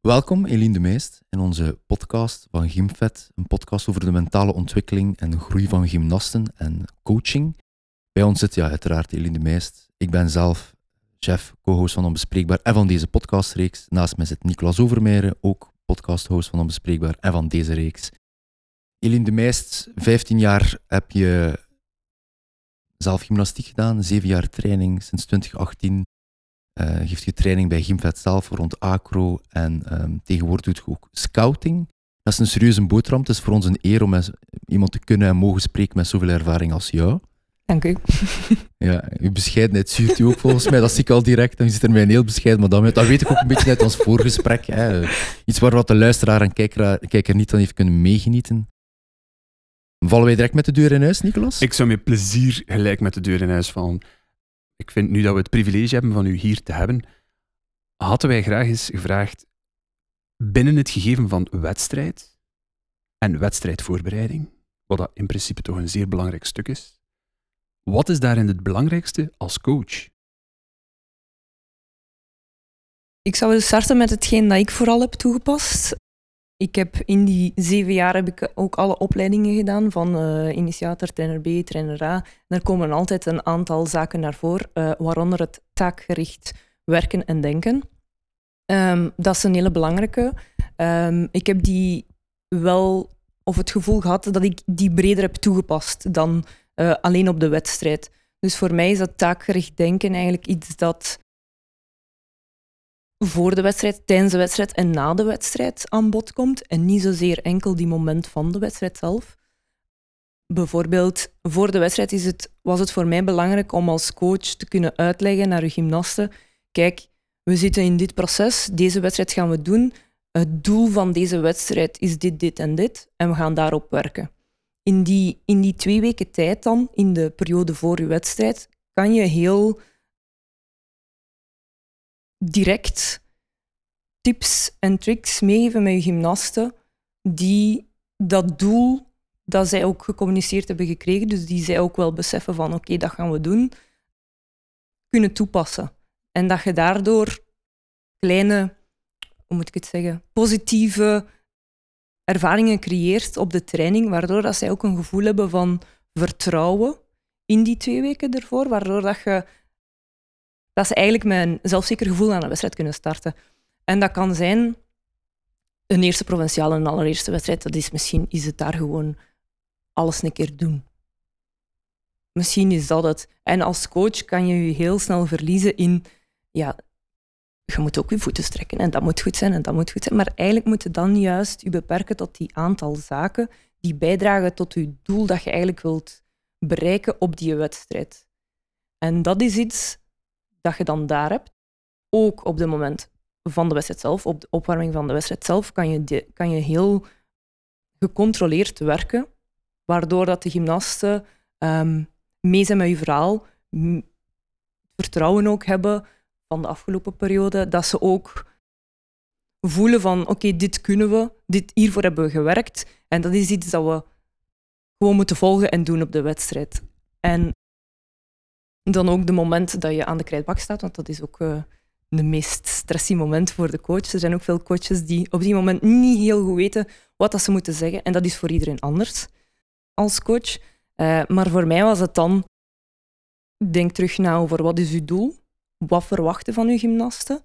Welkom Eline de Meest in onze podcast van Gymfet, een podcast over de mentale ontwikkeling en groei van gymnasten en coaching. Bij ons zit ja, uiteraard Eline de Meest. Ik ben zelf chef, co-host van Onbespreekbaar en van deze podcastreeks. Naast mij zit Nicolas Overmeijer, ook podcast-host van Onbespreekbaar en van deze reeks. Eline de Meest, 15 jaar heb je zelf gymnastiek gedaan, 7 jaar training sinds 2018 uh, geeft je training bij Gymvet zelf rond acro en um, tegenwoordig doet je ook scouting. Dat is een serieuze boterham. Het is voor ons een eer om met iemand te kunnen en mogen spreken met zoveel ervaring als jou. Dank u. Ja, uw bescheidenheid zuurt u ook volgens mij. Dat zie ik al direct. Dan zit er mij een heel bescheiden madame uit. Dat weet ik ook een beetje uit ons voorgesprek. Hè. Iets waar wat de luisteraar en kijker, kijker niet dan heeft kunnen meegenieten. Vallen wij direct met de deur in huis, Nicolas? Ik zou met plezier gelijk met de deur in huis vallen ik vind nu dat we het privilege hebben van u hier te hebben, hadden wij graag eens gevraagd, binnen het gegeven van wedstrijd en wedstrijdvoorbereiding, wat dat in principe toch een zeer belangrijk stuk is, wat is daarin het belangrijkste als coach? Ik zou willen starten met hetgeen dat ik vooral heb toegepast. Ik heb in die zeven jaar heb ik ook alle opleidingen gedaan van uh, initiator, trainer B, trainer A. er komen altijd een aantal zaken naar voren, uh, waaronder het taakgericht werken en denken. Um, dat is een hele belangrijke. Um, ik heb die wel, of het gevoel gehad dat ik die breder heb toegepast dan uh, alleen op de wedstrijd. Dus voor mij is dat taakgericht denken eigenlijk iets dat voor de wedstrijd, tijdens de wedstrijd en na de wedstrijd aan bod komt. En niet zozeer enkel die moment van de wedstrijd zelf. Bijvoorbeeld, voor de wedstrijd is het, was het voor mij belangrijk om als coach te kunnen uitleggen naar uw gymnasten. Kijk, we zitten in dit proces, deze wedstrijd gaan we doen. Het doel van deze wedstrijd is dit, dit en dit. En we gaan daarop werken. In die, in die twee weken tijd dan, in de periode voor uw wedstrijd, kan je heel direct tips en tricks meegeven met je gymnasten die dat doel dat zij ook gecommuniceerd hebben gekregen, dus die zij ook wel beseffen van oké, dat gaan we doen, kunnen toepassen. En dat je daardoor kleine, hoe moet ik het zeggen, positieve ervaringen creëert op de training, waardoor dat zij ook een gevoel hebben van vertrouwen in die twee weken ervoor, waardoor dat je dat ze eigenlijk met een zelfzeker gevoel aan een wedstrijd kunnen starten. En dat kan zijn een eerste provinciale, een allereerste wedstrijd. Dat is misschien is het daar gewoon alles een keer doen. Misschien is dat het. En als coach kan je je heel snel verliezen in, ja, je moet ook je voeten strekken en dat moet goed zijn en dat moet goed zijn. Maar eigenlijk moet je dan juist je beperken tot die aantal zaken die bijdragen tot je doel dat je eigenlijk wilt bereiken op die wedstrijd. En dat is iets dat je dan daar hebt. Ook op het moment van de wedstrijd zelf, op de opwarming van de wedstrijd zelf, kan je, kan je heel gecontroleerd werken, waardoor dat de gymnasten um, mee zijn met je verhaal, vertrouwen ook hebben van de afgelopen periode, dat ze ook voelen van oké, dit kunnen we, dit, hiervoor hebben we gewerkt en dat is iets dat we gewoon moeten volgen en doen op de wedstrijd. En dan ook de moment dat je aan de krijtbak staat, want dat is ook uh, de meest stressy moment voor de coach. Er zijn ook veel coaches die op die moment niet heel goed weten wat dat ze moeten zeggen. En dat is voor iedereen anders als coach. Uh, maar voor mij was het dan, denk terug na over wat is uw doel? Wat verwachten van uw gymnasten?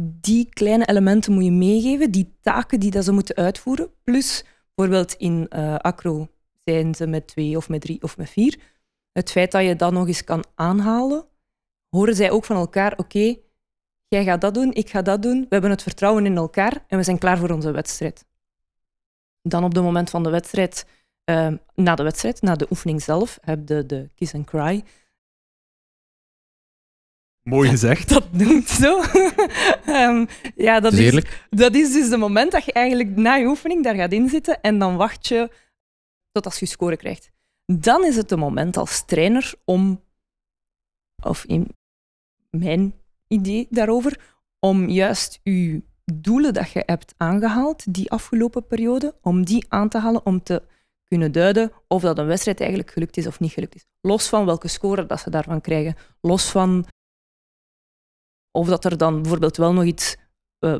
Die kleine elementen moet je meegeven, die taken die dat ze moeten uitvoeren. Plus, bijvoorbeeld in uh, acro zijn ze met twee of met drie of met vier het feit dat je dat nog eens kan aanhalen, horen zij ook van elkaar, oké, jij gaat dat doen, ik ga dat doen, we hebben het vertrouwen in elkaar en we zijn klaar voor onze wedstrijd. Dan op het moment van de wedstrijd, uh, na de wedstrijd, na de oefening zelf, heb je de kiss and cry. Mooi gezegd. Dat noemt zo. um, ja, dat is, dat is dus het moment dat je eigenlijk na je oefening daar gaat inzitten en dan wacht je tot als je score krijgt dan is het de moment als trainer om, of in mijn idee daarover, om juist uw doelen dat je hebt aangehaald die afgelopen periode, om die aan te halen, om te kunnen duiden of dat een wedstrijd eigenlijk gelukt is of niet gelukt is. Los van welke score dat ze daarvan krijgen. Los van of dat er dan bijvoorbeeld wel nog iets uh,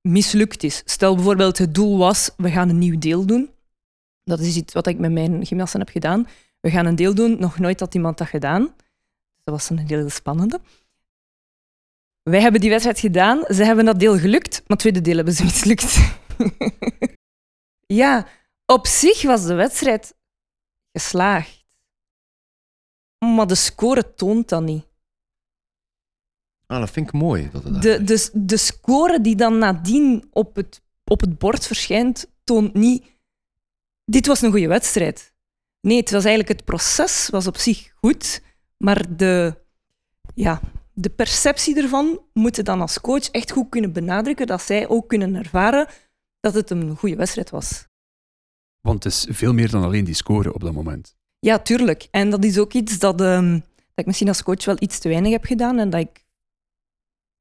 mislukt is. Stel bijvoorbeeld, het doel was, we gaan een nieuw deel doen. Dat is iets wat ik met mijn gymnasten heb gedaan. We gaan een deel doen, nog nooit had iemand dat gedaan. Dat was een hele spannende. Wij hebben die wedstrijd gedaan, ze hebben dat deel gelukt, maar het tweede deel hebben ze mislukt. ja, op zich was de wedstrijd geslaagd. Maar de score toont dat niet. Ah, dat vind ik mooi. Dat het De, de, de score die dan nadien op het, op het bord verschijnt, toont niet... Dit was een goede wedstrijd. Nee, het was eigenlijk het proces was op zich goed, maar de, ja, de perceptie ervan moeten dan als coach echt goed kunnen benadrukken, dat zij ook kunnen ervaren dat het een goede wedstrijd was. Want het is veel meer dan alleen die score op dat moment. Ja, tuurlijk. En dat is ook iets dat, ehm, dat ik misschien als coach wel iets te weinig heb gedaan en dat ik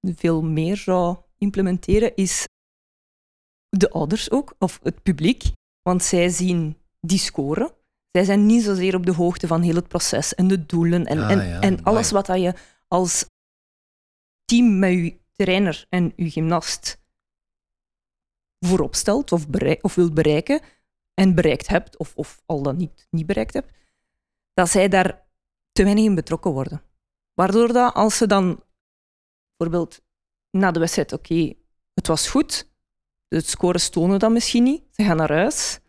veel meer zou implementeren, is de ouders ook, of het publiek. Want zij zien die score. Zij zijn niet zozeer op de hoogte van heel het proces en de doelen en, Ah, en, ja, en alles wat dat je als team met je trainer en je gymnast voorop stelt of, bereik, of wilt bereiken en bereikt hebt, of, of al dan niet, niet bereikt hebt, dat zij daar te weinig in betrokken worden. Waardoor dat als ze dan bijvoorbeeld na de wedstrijd, oké, het was goed, de scores tonen dat misschien niet, ze gaan naar huis.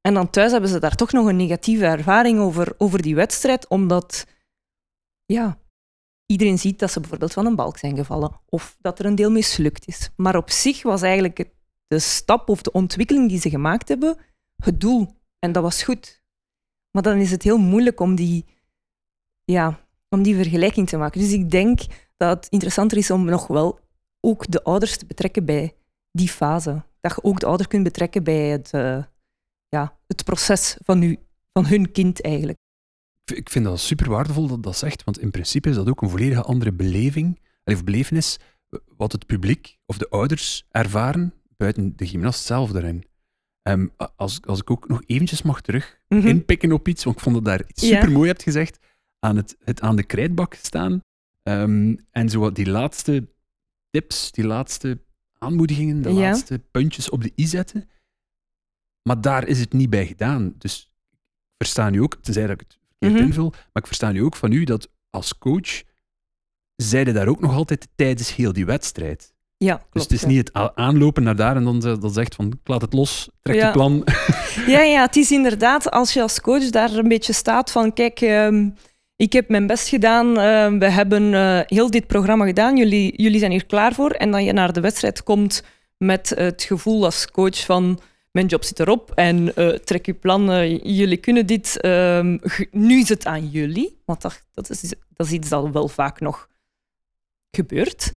En dan thuis hebben ze daar toch nog een negatieve ervaring over, over die wedstrijd, omdat ja, iedereen ziet dat ze bijvoorbeeld van een balk zijn gevallen of dat er een deel mislukt is. Maar op zich was eigenlijk de stap of de ontwikkeling die ze gemaakt hebben het doel. En dat was goed. Maar dan is het heel moeilijk om die, ja, om die vergelijking te maken. Dus ik denk dat het interessanter is om nog wel ook de ouders te betrekken bij die fase. Dat je ook de ouder kunt betrekken bij het, eh, ja, het proces van, u, van hun kind eigenlijk. Ik vind dat super waardevol dat dat zegt, want in principe is dat ook een volledige andere beleving, of belevenis, wat het publiek of de ouders ervaren buiten de gymnast zelf daarin. Ehm, als, als ik ook nog eventjes mag terug Mhm. inpikken op iets, want ik vond dat daar iets super mooi hebt gezegd, aan het, het aan de krijtbak staan ehm, en zo wat die laatste tips, die laatste aanmoedigingen, de Ja. laatste puntjes op de i zetten. Maar daar is het niet bij gedaan. Dus ik versta nu ook, tenzij dat ik het verkeerd Mhm. invul, maar ik versta nu ook van u dat als coach zeiden daar ook nog altijd tijdens heel die wedstrijd. Ja, klopt. dus het is ja. niet het aanlopen naar daar en dan, ze- dan zegt van ik laat het los, trek Ja. je plan. Ja, ja, het is inderdaad als je als coach daar een beetje staat van kijk, ehm, ik heb mijn best gedaan, ehm, we hebben eh, heel dit programma gedaan, jullie, jullie zijn hier klaar voor. En dan je naar de wedstrijd komt met het gevoel als coach van mijn job zit erop en eh, trek je plan, eh, jullie kunnen dit, ehm, nu is het aan jullie. Want dat, dat, is, dat is iets dat wel vaak nog gebeurt.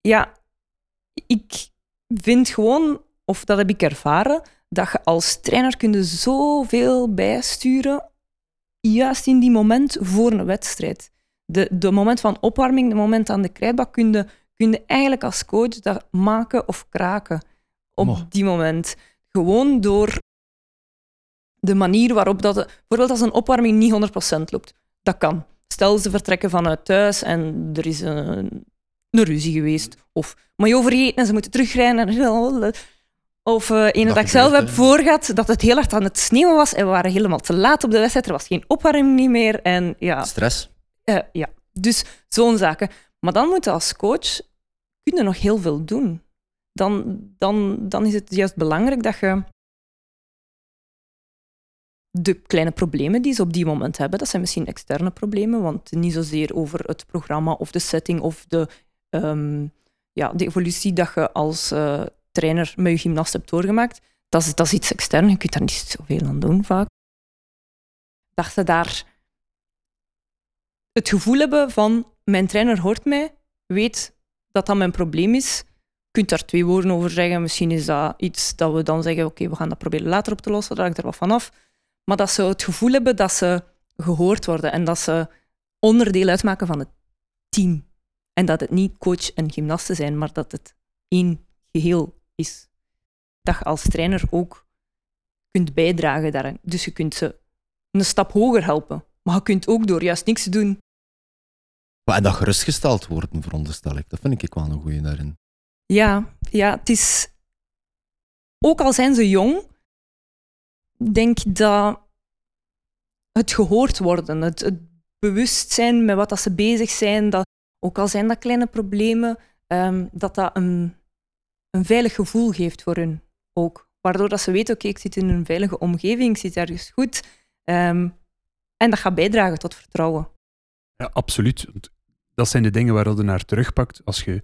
Ja, ik vind gewoon, of dat heb ik ervaren, dat je als trainer kunt zoveel bijsturen, juist in die moment voor een wedstrijd. De, de moment van opwarming, de moment aan de krijtbak, kun je, kun je eigenlijk als coach dat maken of kraken op Mo. die moment. Gewoon door de manier waarop dat... Bijvoorbeeld als een opwarming niet 100% loopt. Dat kan. Stel, ze vertrekken vanuit thuis en er is een, een ruzie geweest. Of maar je overeten en ze moeten terugrijden. En, of eh ene Dat dat ik zelf heb voorgehad, dat het heel hard aan het sneeuwen was en we waren helemaal te laat op de wedstrijd. Er was geen opwarming niet meer. En ja, Stress. eh, ja. dus zo'n zaken. Maar dan moet je als coach kun je nog heel veel doen. Dan, dan, dan is het juist belangrijk dat je de kleine problemen die ze op die moment hebben, dat zijn misschien externe problemen, want niet zozeer over het programma of de setting of de, ehm, ja, de evolutie dat je als eh, trainer met je gymnast hebt doorgemaakt. Dat is, dat is iets extern, je kunt daar niet zoveel aan doen vaak. Dat ze daar het gevoel hebben van mijn trainer hoort mij, weet dat dat mijn probleem is. Je kunt daar twee woorden over zeggen. Misschien is dat iets dat we dan zeggen, oké, we gaan dat proberen later op te lossen, daar hangt er wat van af. Maar dat ze het gevoel hebben dat ze gehoord worden en dat ze onderdeel uitmaken van het team. En dat het niet coach en gymnasten zijn, maar dat het één geheel is. Dat je als trainer ook kunt bijdragen daaraan. Dus je kunt ze een stap hoger helpen. Maar je kunt ook door juist niks te doen En dat gerustgesteld worden, veronderstel ik. Dat vind ik wel een goeie daarin. Ja, ja, het is... Ook al zijn ze jong, denk ik dat het gehoord worden, het, het bewust zijn met wat dat ze bezig zijn, dat, ook al zijn dat kleine problemen, ehm, dat dat een, een veilig gevoel geeft voor hun ook. Waardoor dat ze weten, oké, ik zit in een veilige omgeving, ik zit ergens goed. Ehm, en dat gaat bijdragen tot vertrouwen. Ja, absoluut. Dat zijn de dingen waar je naar terugpakt als je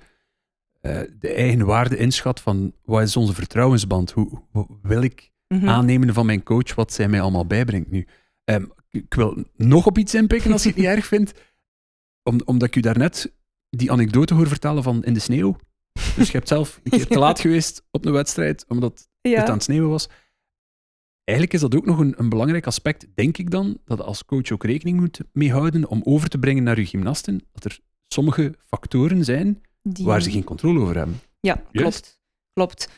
eh, de eigen waarde inschat van wat is onze vertrouwensband? Hoe, hoe wil ik Mhm. aannemen van mijn coach wat zij mij allemaal bijbrengt nu? Ehm, ik wil nog op iets inpikken als je het niet erg vindt. Om, omdat ik u daarnet die anekdote hoor vertellen van in de sneeuw. Dus je hebt zelf een keer te laat geweest op een wedstrijd, omdat Ja. het aan het sneeuwen was. Eigenlijk is dat ook nog een, een belangrijk aspect, denk ik dan, dat je als coach ook rekening moet mee houden om over te brengen naar je gymnasten, dat er sommige factoren zijn Die- waar ze geen controle over hebben. Ja, Juist. klopt. klopt.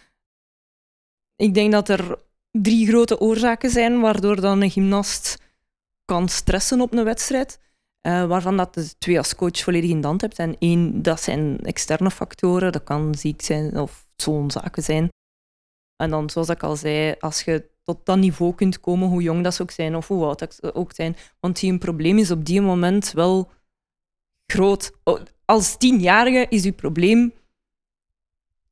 Ik denk dat er drie grote oorzaken zijn waardoor dan een gymnast kan stressen op een wedstrijd. Eh, waarvan dat de twee als coach volledig in de hand hebt. En één, dat zijn externe factoren. Dat kan ziek zijn of zo'n zaken zijn. En dan, zoals ik al zei, als je tot dat niveau kunt komen, hoe jong dat ze ook zijn of hoe oud dat ze ook zijn. Want die een probleem is op die moment wel groot. Als tienjarige is uw probleem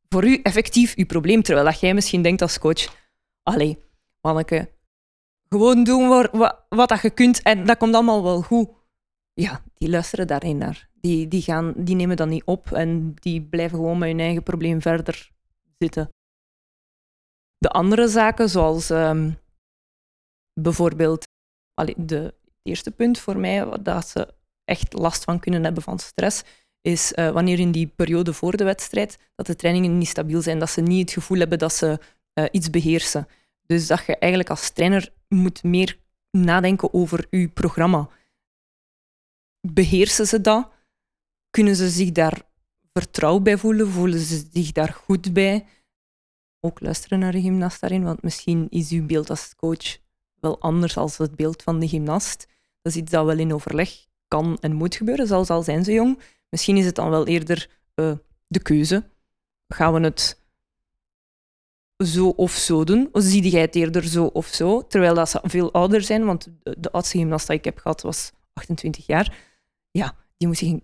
voor u effectief uw probleem, terwijl dat jij misschien denkt als coach, allee, manneke, gewoon doen wat, wat dat je kunt en dat komt allemaal wel goed. Ja, die luisteren daarin naar. Die, die, gaan, die nemen dat niet op en die blijven gewoon met hun eigen probleem verder zitten. De andere zaken, zoals ehm, bijvoorbeeld de het eerste punt voor mij, dat ze echt last van kunnen hebben van stress, is eh, wanneer in die periode voor de wedstrijd dat de trainingen niet stabiel zijn, dat ze niet het gevoel hebben dat ze eh, iets beheersen. Dus dat je eigenlijk als trainer moet meer nadenken over je programma. Beheersen ze dat? Kunnen ze zich daar vertrouwd bij voelen? Voelen ze zich daar goed bij? Ook luisteren naar de gymnast daarin, want misschien is uw beeld als coach wel anders dan het beeld van de gymnast. Dat is iets dat wel in overleg kan en moet gebeuren, zelfs al zijn ze jong. Misschien is het dan wel eerder eh, de keuze. Gaan we het zo of zo doen? Of zie jij het eerder zo of zo? Terwijl dat ze veel ouder zijn, want de, de oudste gymnast dat ik heb gehad was 28 jaar. Ja, die, moet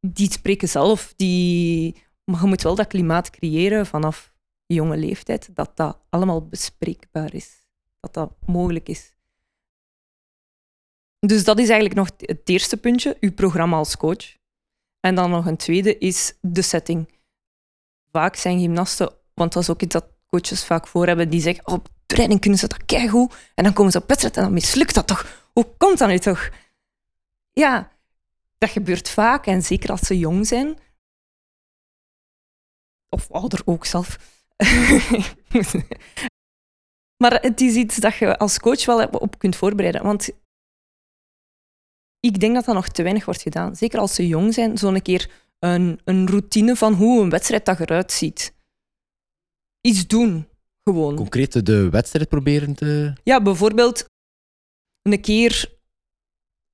die spreken zelf. Die, maar je moet wel dat klimaat creëren vanaf jonge leeftijd, dat dat allemaal bespreekbaar is. Dat dat mogelijk is. Dus dat is eigenlijk nog het eerste puntje, uw programma als coach. En dan nog een tweede is de setting. Vaak zijn gymnasten, want dat is ook iets dat coaches vaak voor hebben, die zeggen, op training kunnen ze dat keigoed, en dan komen ze op wedstrijd en dan mislukt dat toch. Hoe komt dat nu toch? Ja, dat gebeurt vaak, en zeker als ze jong zijn. Of ouder ook zelf. maar het is iets dat je als coach wel op kunt voorbereiden. Want ik denk dat dat nog te weinig wordt gedaan. Zeker als ze jong zijn, zo'n keer een, een routine van hoe een wedstrijddag eruit ziet. Iets doen, gewoon. Concreet de wedstrijd proberen te... Ja, bijvoorbeeld een keer...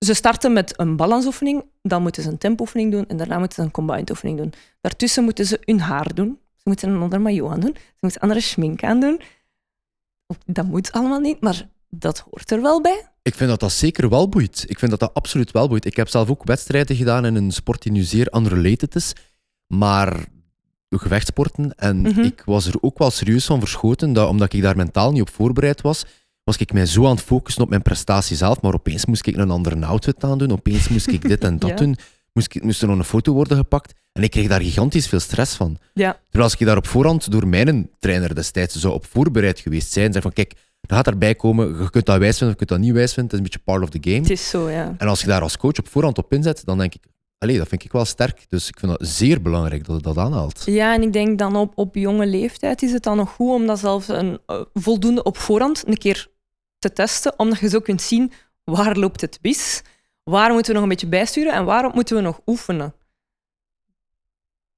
Ze starten met een balansoefening, dan moeten ze een tempooefening doen en daarna moeten ze een combined oefening doen. Daartussen moeten ze hun haar doen. Ze moeten een ander maillot aan doen. Ze moeten andere schmink aan doen. Dat moet allemaal niet, maar dat hoort er wel bij. Ik vind dat dat zeker wel boeit. Ik vind dat dat absoluut wel boeit. Ik heb zelf ook wedstrijden gedaan in een sport die nu zeer unrelated is, maar gevechtsporten. En Mhm. ik was er ook wel serieus van verschoten, dat, omdat ik daar mentaal niet op voorbereid was, was ik mij zo aan het focussen op mijn prestatie zelf, maar opeens moest ik een andere outfit aan doen, opeens moest ik dit en dat Ja. doen, moest, ik, moest er nog een foto worden gepakt. En ik kreeg daar gigantisch veel stress van. Ja, Terwijl als ik daar op voorhand door mijn trainer destijds zou op voorbereid geweest zijn, zei van kijk, er gaat erbij komen, je kunt dat wijs vinden of je kunt dat niet wijs vinden, het is een beetje part of the game. het is zo, ja. En als je daar als coach op voorhand op inzet, dan denk ik, allee, dat vind ik wel sterk. Dus ik vind dat zeer belangrijk dat je dat aanhaalt. Ja, en ik denk dan op, op jonge leeftijd is het dan nog goed om dat zelfs een, eh, voldoende op voorhand een keer te testen, omdat je zo kunt zien waar loopt het mis, waar moeten we nog een beetje bijsturen en waarop moeten we nog oefenen.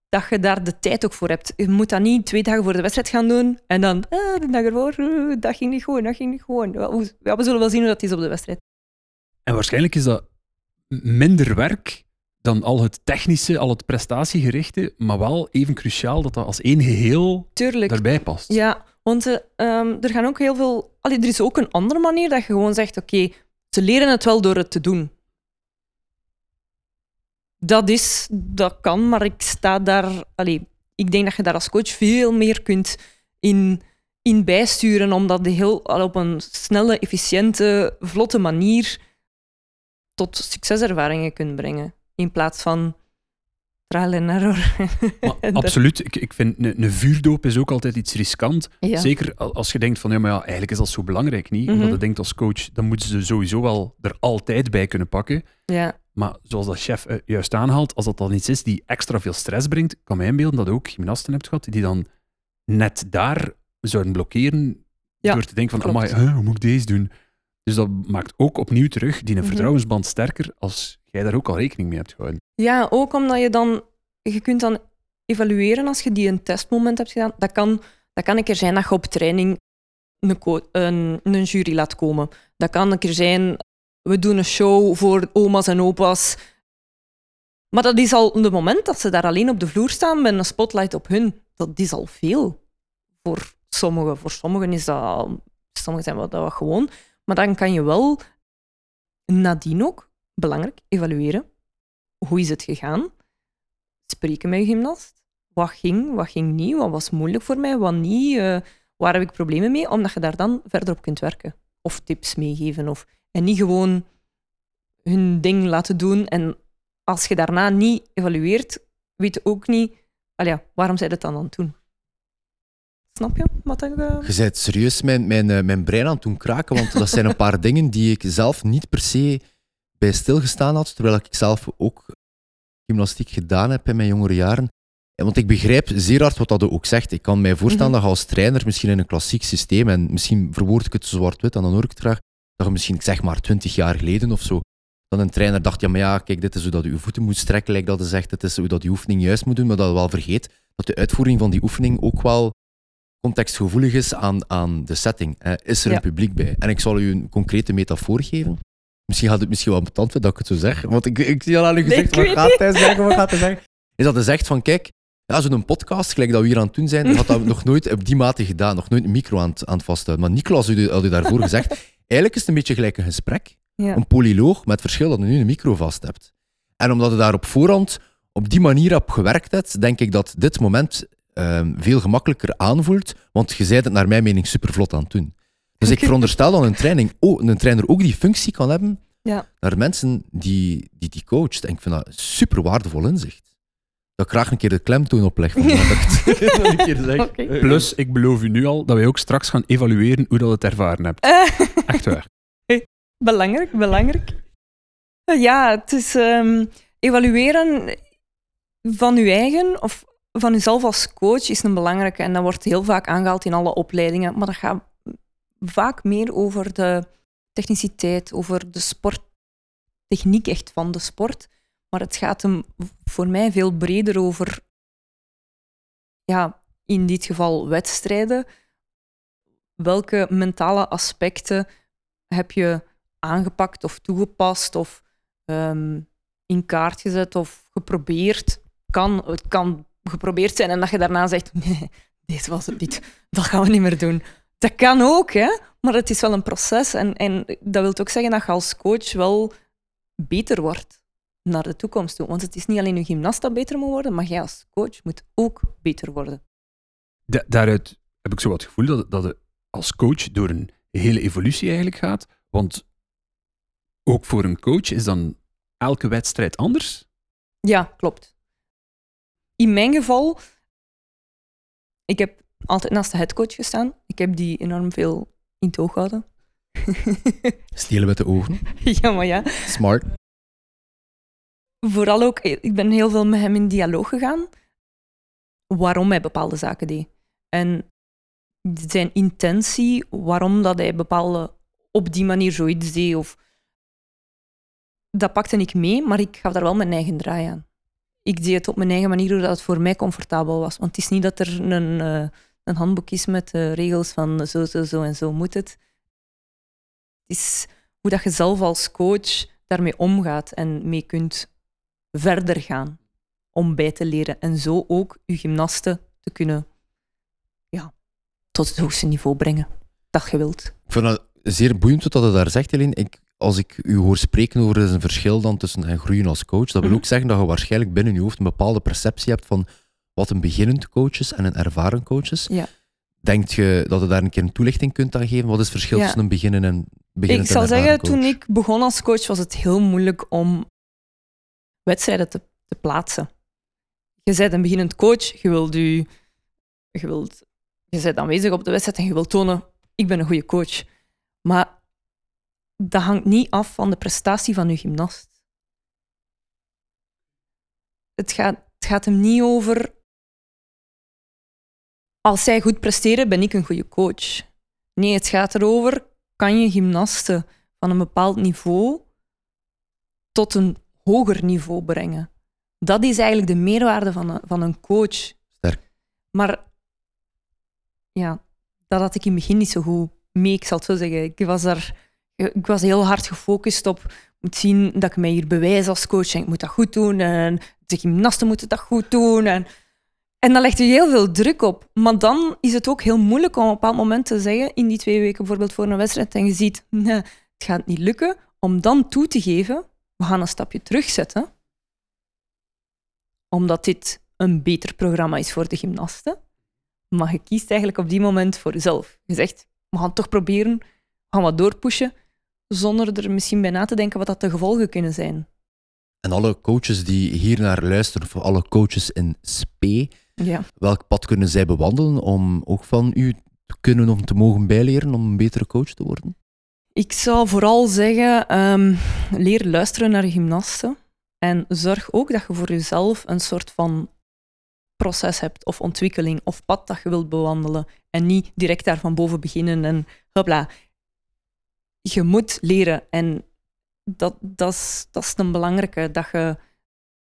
Dat je daar de tijd ook voor hebt. Je moet dat niet twee dagen voor de wedstrijd gaan doen en dan ah, de dag ervoor, eh, dat ging niet goed, dat ging niet ja, we zullen wel zien hoe dat is op de wedstrijd. En waarschijnlijk is dat minder werk dan al het technische, al het prestatiegerichte, maar wel even cruciaal dat dat als één geheel Tuurlijk. daarbij past. Ja, want eh, ehm, er gaan ook heel veel. Allee, er is ook een andere manier dat je gewoon zegt: oké, ze leren het wel door het te doen. Dat is, dat kan, maar ik sta daar. Allee, ik denk dat je daar als coach veel meer kunt in, in bijsturen, omdat je heel al op een snelle, efficiënte, vlotte manier tot succeservaringen kunt brengen. In plaats van trial and error. Maar absoluut. Ik, ik vind een, een vuurdoop is ook altijd iets riskant. Ja. Zeker al- als je denkt van ja, maar ja, eigenlijk is dat zo belangrijk niet. Mhm. Omdat je denkt als coach, dan moeten ze sowieso wel er altijd bij kunnen pakken. Ja, Maar zoals dat chef eh, juist aanhaalt, als dat dan iets is die extra veel stress brengt, kan mij inbeelden dat je ook gymnasten hebt gehad die dan net daar zouden blokkeren Ja, door te denken van, amai, hoe moet ik deze doen? Dus dat maakt ook opnieuw terug die een Mhm. vertrouwensband sterker als jij daar ook al rekening mee hebt gehouden. Ja, ook omdat je dan... Je kunt dan evalueren als je die een testmoment hebt gedaan. Dat kan, dat kan een keer zijn dat je op training een, een, een jury laat komen. Dat kan een keer zijn... We doen een show voor oma's en opa's. Maar dat is al het moment dat ze daar alleen op de vloer staan met een spotlight op hun. Dat is al veel voor sommigen. Voor sommigen is dat... Sommigen zijn dat gewoon. Maar dan kan je wel nadien ook, belangrijk, evalueren. Hoe is het gegaan? Spreken met je gymnast. Wat ging, wat ging niet? Wat was moeilijk voor mij, wat niet? Eh, waar heb ik problemen mee? Omdat je daar dan verder op kunt werken. Of tips meegeven. Of, en niet gewoon hun ding laten doen. En als je daarna niet evalueert, weet je ook niet... Ja, waarom zij dat dan aan doen? Snap je wat ik... eh, Je bent serieus mijn, mijn, eh, mijn brein aan het doen kraken, want dat zijn een paar dingen die ik zelf niet per se bij stilgestaan had, terwijl ik zelf ook gymnastiek gedaan heb in mijn jongere jaren. En Want ik begrijp zeer hard wat dat ook zegt. Ik kan mij voorstellen Mhm. dat je als trainer misschien in een klassiek systeem, en misschien verwoord ik het zwart-wit en dan hoor ik het graag, dat je misschien, ik zeg maar, twintig jaar geleden of zo, dat een trainer dacht, ja, maar ja, kijk, dit is hoe dat je je voeten moet strekken, lijkt dat hij zegt, dit is hoe dat je oefening juist moet doen, maar dat je wel vergeet dat de uitvoering van die oefening ook wel contextgevoelig is aan, aan de setting. Is er Ja. een publiek bij? En ik zal u een concrete metafoor geven. Misschien gaat het misschien wel betant dat ik het zo zeg, want ik, ik zie al aan u gezegd, wat gaat hij zeggen, wat gaat hij zeggen? Is dat hij zegt van, kijk, ja, zo'n podcast, gelijk dat we hier aan het doen zijn, had dat nog nooit op die mate gedaan, nog nooit een micro aan het, aan het vasthouden. Maar Nicolas had u, had u daarvoor gezegd, eigenlijk is het een beetje gelijk een gesprek, ja. een polyloog, met het verschil dat je nu een micro vast hebt. En omdat je daar op voorhand op die manier op gewerkt hebt, denk ik dat dit moment ehm, veel gemakkelijker aanvoelt, want je zei het naar mijn mening supervlot aan het doen. Dus ik veronderstel dat een, training, ook, een trainer ook die functie kan hebben Ja. naar mensen die die, die coacht. En ik vind dat super waardevol inzicht. Dat ik graag een keer de klemtoon opleg van wat ik het nog een keer zeg. Oké. Plus, ik beloof u nu al dat wij ook straks gaan evalueren hoe dat het ervaren hebt. Eh, Echt waar. belangrijk, belangrijk. Eh, Ja, het is ehm, evalueren van uw eigen of van uzelf als coach is een belangrijke. En dat wordt heel vaak aangehaald in alle opleidingen. Maar dat gaat vaak meer over de techniciteit, over de sporttechniek echt van de sport. Maar het gaat hem voor mij veel breder over, ja, in dit geval wedstrijden. Welke mentale aspecten heb je aangepakt of toegepast of ehm, in kaart gezet of geprobeerd? Kan, het kan geprobeerd zijn en dat je daarna zegt, nee, dit was het niet, dat gaan we niet meer doen. Dat kan ook, hè? maar het is wel een proces. En, en dat wil ook zeggen dat je als coach wel beter wordt naar de toekomst toe. Want het is niet alleen je gymnast dat beter moet worden, maar jij als coach moet ook beter worden. Da- daaruit heb ik zo wat het gevoel dat, dat je als coach door een hele evolutie eigenlijk gaat. Want ook voor een coach is dan elke wedstrijd anders. Ja, klopt. In mijn geval, ik heb altijd naast de headcoach gestaan. Ik heb die enorm veel in het oog gehouden. Stelen met de ogen. ja, maar ja. Smart. Vooral ook, ik ben heel veel met hem in dialoog gegaan. Waarom hij bepaalde zaken deed. En zijn intentie, waarom dat hij bepaalde op die manier zoiets deed. Of, dat pakte ik mee, maar ik gaf daar wel mijn eigen draai aan. Ik deed het op mijn eigen manier, hoe dat het voor mij comfortabel was. Want het is niet dat er een, eh, een handboek is met eh, regels van zo, zo, zo en zo moet het. Het is hoe dat je zelf als coach daarmee omgaat en mee kunt verder gaan om bij te leren en zo ook je gymnasten te kunnen ja, tot het hoogste niveau brengen dat je wilt. Ik vind dat zeer boeiend wat je daar zegt, Helene. Ik, als ik u hoor spreken over een verschil dan tussen en groeien als coach, dat wil Mhm. ook zeggen dat je waarschijnlijk binnen je hoofd een bepaalde perceptie hebt van wat een beginnend coach is en een ervaren coach is. Ja. Denkt je dat je daar een keer een toelichting kunt aan geven? Wat is het verschil Ja. tussen een beginnen en beginnend Ik zal zeggen, coach? toen ik begon als coach was het heel moeilijk om wedstrijden te, te plaatsen. Je bent een beginnend coach, je wilt je, je, wilt, je bent aanwezig op de wedstrijd en je wilt tonen, ik ben een goede coach. Maar dat hangt niet af van de prestatie van je gymnast. Het gaat, het gaat hem niet over, als zij goed presteren, ben ik een goede coach. Nee, het gaat erover, kan je gymnasten van een bepaald niveau tot een hoger niveau brengen. Dat is eigenlijk de meerwaarde van een, van een coach. Sterk. Maar ja, dat had ik in het begin niet zo goed mee, ik zal het zo zeggen. Ik was, daar, ik was heel hard gefocust op ik moet zien dat ik mij hier bewijs als coach en ik moet dat goed doen en de gymnasten moeten dat goed doen. En, en dan legt je heel veel druk op. Maar dan is het ook heel moeilijk om op een bepaald moment te zeggen, in die twee weken bijvoorbeeld voor een wedstrijd, en je ziet, nee, het gaat niet lukken, om dan toe te geven, we gaan een stapje terugzetten, omdat dit een beter programma is voor de gymnasten. Maar je kiest eigenlijk op die moment voor jezelf. Je zegt, we gaan toch proberen, we gaan wat doorpushen, zonder er misschien bij na te denken wat dat de gevolgen kunnen zijn. En alle coaches die hier naar luisteren, of alle coaches in SP, Ja. welk pad kunnen zij bewandelen om ook van u te kunnen of te mogen bijleren om een betere coach te worden? Ik zou vooral zeggen, ehm, leer luisteren naar gymnasten. En zorg ook dat je voor jezelf een soort van proces hebt, of ontwikkeling, of pad dat je wilt bewandelen. En niet direct daar van boven beginnen en hopla. Je moet leren. En dat, dat, is, dat is een belangrijke, dat je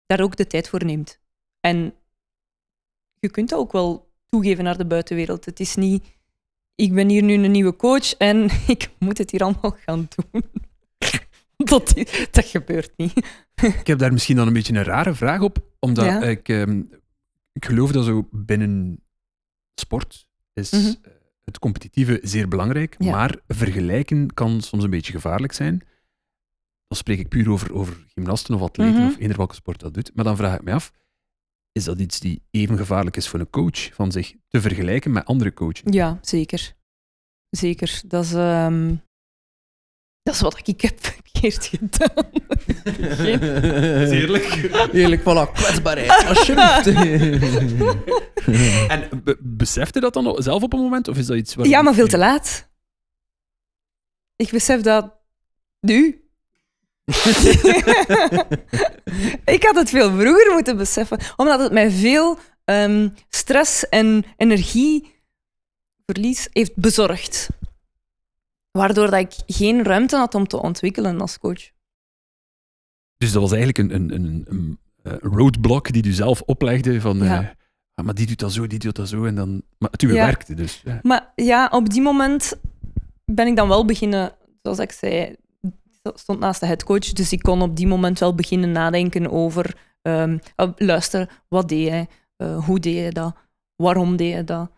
daar ook de tijd voor neemt. En je kunt dat ook wel toegeven naar de buitenwereld. Het is niet ik ben hier nu een nieuwe coach en ik moet het hier allemaal gaan doen. Dat, dat gebeurt niet. Ik heb daar misschien dan een beetje een rare vraag op, omdat Ja. ik, ehm, ik geloof dat zo binnen sport is Mhm. eh, het competitieve zeer belangrijk, Ja. maar vergelijken kan soms een beetje gevaarlijk zijn. Dan spreek ik puur over, over gymnasten of atleten Mhm. of eender welke sport dat doet. Maar dan vraag ik me af, is dat iets die even gevaarlijk is voor een coach, van zich te vergelijken met andere coaches? Ja, zeker. Zeker. Dat is, ehm, dat is wat ik heb verkeerd gedaan. Eerlijk. Eerlijk, voilà, kwetsbaarheid, alsjeblieft. En be besefte dat dan zelf op een moment, of is dat iets waar... Ja, maar veel te laat. Ik besef dat nu. ik had het veel vroeger moeten beseffen, omdat het mij veel ehm, stress en energieverlies heeft bezorgd. Waardoor dat ik geen ruimte had om te ontwikkelen als coach. Dus dat was eigenlijk een, een, een, een, eh, roadblock die u zelf oplegde van... Ja. eh, ah, maar die doet dat zo, die doet dat zo. En dan... Maar het uw Ja. werkte dus. Ja. Maar ja, op die moment ben ik dan wel beginnen, zoals ik zei, stond naast de headcoach, dus ik kon op die moment wel beginnen nadenken over, oh, luister, wat deed hij, Eh, hoe deed hij dat, waarom deed hij dat.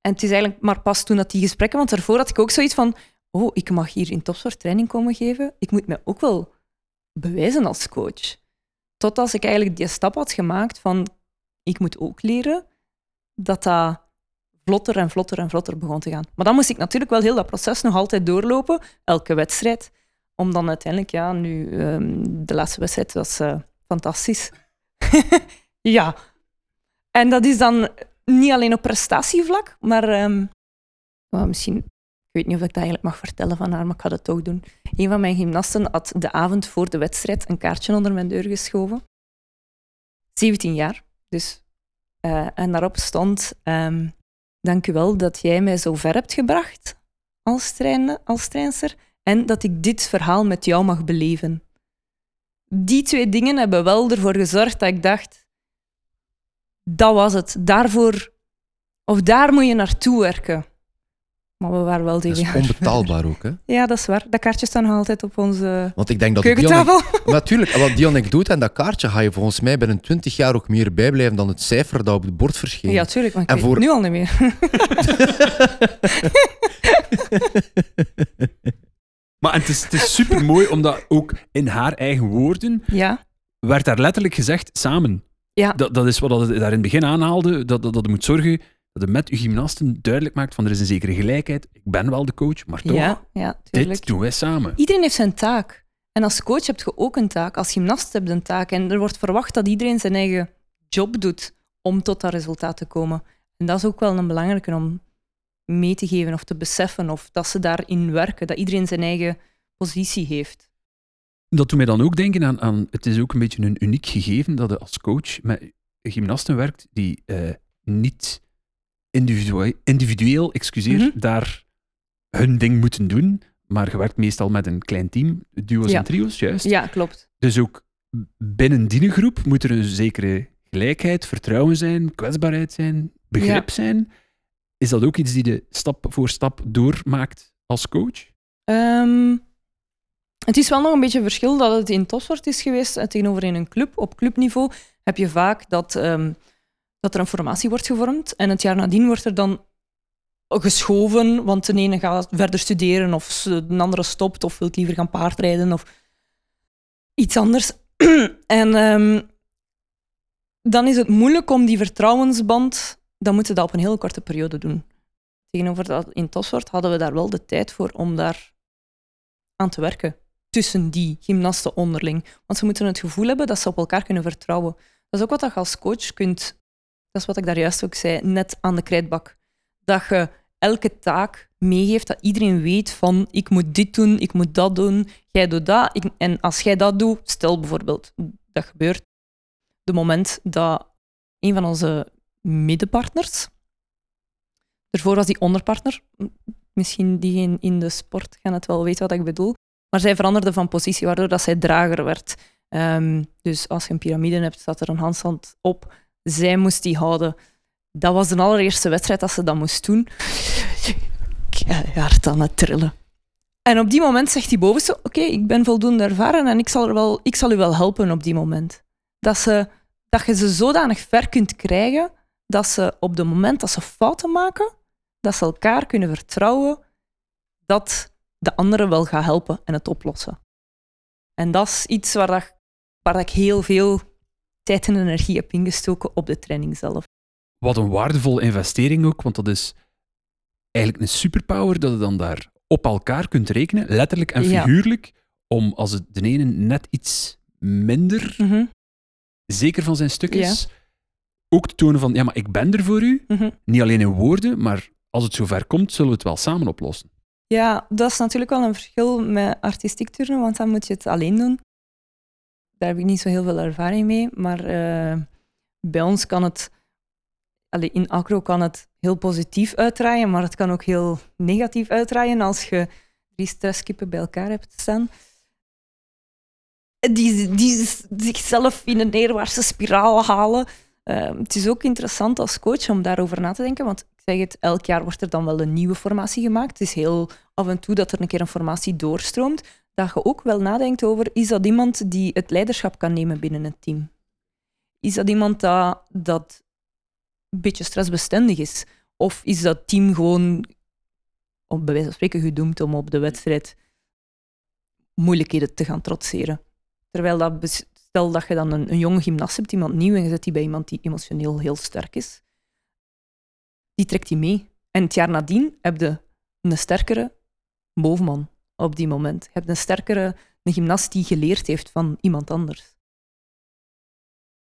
En het is eigenlijk maar pas toen dat die gesprekken, want daarvoor had ik ook zoiets van, oh, ik mag hier in topsport training komen geven, ik moet mij ook wel bewijzen als coach. Tot als ik eigenlijk die stap had gemaakt van, ik moet ook leren dat dat vlotter en vlotter en vlotter begon te gaan. Maar dan moest ik natuurlijk wel heel dat proces nog altijd doorlopen, elke wedstrijd, om dan uiteindelijk, ja, nu, ehm, de laatste wedstrijd was eh, fantastisch. ja. En dat is dan niet alleen op prestatievlak, maar ehm, misschien, ik weet niet of ik dat eigenlijk mag vertellen van haar, maar ik ga het toch doen. Een van mijn gymnasten had de avond voor de wedstrijd een kaartje onder mijn deur geschoven. 17 jaar, dus. eh, en daarop stond, ehm, dank u wel dat jij mij zo ver hebt gebracht als, trainer, als trainster en dat ik dit verhaal met jou mag beleven. Die twee dingen hebben wel ervoor gezorgd dat ik dacht, dat was het. Daarvoor, of daar moet je naartoe werken. Maar we waren wel Dat tegen. is onbetaalbaar ook, hè? Ja, dat is waar. Dat kaartje staat nog altijd op onze Want ik denk dat die keukentafel. Natuurlijk, want die anekdote en dat kaartje ga je volgens mij binnen 20 jaar ook meer bijblijven dan het cijfer dat op het bord verscheen. Ja, tuurlijk. Maar ik En weet voor- het nu al niet meer. Maar en het is, het is super mooi, omdat ook in haar eigen woorden ja. werd daar letterlijk gezegd samen. Ja. Dat, dat is wat het daar in het begin aanhaalde, dat, dat, dat moet zorgen dat je met je gymnasten duidelijk maakt van er is een zekere gelijkheid. Ik ben wel de coach, maar toch, Ja, ja, dit doen wij samen. Iedereen heeft zijn taak. En als coach heb je ook een taak. Als gymnast heb je een taak. En er wordt verwacht dat iedereen zijn eigen job doet om tot dat resultaat te komen. En dat is ook wel een belangrijke om mee te geven of te beseffen. Of dat ze daarin werken. Dat iedereen zijn eigen positie heeft. Dat doet mij dan ook denken aan, aan het is ook een beetje een uniek gegeven dat je als coach met gymnasten werkt die eh, niet individueel, individueel excuseer, Mhm. daar hun ding moeten doen, maar je werkt meestal met een klein team, duo's Ja. en trio's, juist. Ja, klopt. Dus ook binnen die groep moet er een zekere gelijkheid, vertrouwen zijn, kwetsbaarheid zijn, begrip zijn. Is dat ook iets die je stap voor stap doormaakt als coach? Ehm, het is wel nog een beetje een verschil dat het in Tosfort is geweest eh, tegenover in een club. Op clubniveau heb je vaak dat, ehm, dat er een formatie wordt gevormd en het jaar nadien wordt er dan geschoven, want de ene gaat verder studeren of de andere stopt of wil liever gaan paardrijden of iets anders. en ehm, dan is het moeilijk om die vertrouwensband, dan moeten we dat op een heel korte periode doen. Tegenover dat in Tosfort hadden we daar wel de tijd voor om daar aan te werken. Tussen die gymnasten onderling. Want ze moeten het gevoel hebben dat ze op elkaar kunnen vertrouwen. Dat is ook wat je als coach kunt. Dat is wat ik daar juist ook zei, net aan de krijtbak. Dat je elke taak meegeeft, dat iedereen weet van ik moet dit doen, ik moet dat doen, jij doet dat. En als jij dat doet, stel bijvoorbeeld, dat gebeurt de moment dat een van onze middenpartners, daarvoor was die onderpartner, misschien die in, in de sport gaan het wel weten wat ik bedoel, maar zij veranderde van positie, waardoor dat zij drager werd. Ehm, dus als je een piramide hebt, staat er een handstand op. Zij moest die houden. Dat was de allereerste wedstrijd dat ze dat moest doen. Ik hart aan het trillen. En op die moment zegt die bovenste, oké, ik ben voldoende ervaren en ik zal, er wel, ik zal u wel helpen op die moment. Dat, ze, dat je ze zodanig ver kunt krijgen dat ze op het moment dat ze fouten maken, dat ze elkaar kunnen vertrouwen dat de andere wel gaat helpen en het oplossen. En dat is iets waar, dat, waar ik heel veel tijd en energie heb ingestoken op de training zelf. Wat een waardevolle investering ook, want dat is eigenlijk een superpower dat je dan daar op elkaar kunt rekenen, letterlijk en Ja. figuurlijk, om als het de ene net iets minder Mhm, zeker van zijn stuk Ja. is, ook te tonen van, ja, maar ik ben er voor u, mhm. niet alleen in woorden, maar als het zover komt, zullen we het wel samen oplossen. Ja, dat is natuurlijk wel een verschil met artistiek turnen, want dan moet je het alleen doen. Daar heb ik niet zo heel veel ervaring mee, maar eh, bij ons kan het, in acro kan het heel positief uitdraaien, maar het kan ook heel negatief uitdraaien als je drie stresskippen bij elkaar hebt staan. Die, die zichzelf in een neerwaartse spiraal halen. Eh, het is ook interessant als coach om daarover na te denken, want ik zeg het, elk jaar wordt er dan wel een nieuwe formatie gemaakt. Het is heel af en toe dat er een keer een formatie doorstroomt, dat je ook wel nadenkt over, is dat iemand die het leiderschap kan nemen binnen het team? Is dat iemand dat, dat een beetje stressbestendig is? Of is dat team gewoon, op bij wijze van spreken, gedoemd om op de wedstrijd moeilijkheden te gaan trotseren? Terwijl dat, stel dat je dan een, een jonge gymnast hebt, iemand nieuw, en je zet die bij iemand die emotioneel heel sterk is, die trekt die mee. En het jaar nadien heb je een sterkere bovenman op die moment. Je hebt een sterkere een gymnast die geleerd heeft van iemand anders.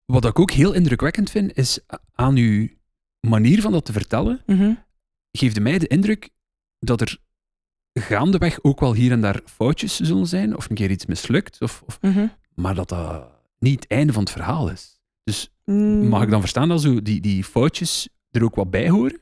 Wat ik ook heel indrukwekkend vind, is aan uw manier van dat te vertellen, Mhm. geeft mij de indruk dat er gaandeweg ook wel hier en daar foutjes zullen zijn, of een keer iets mislukt, of, of, Mhm. maar dat dat niet het einde van het verhaal is. Dus Mm. mag ik dan verstaan dat zo die, die foutjes er ook wat bij horen?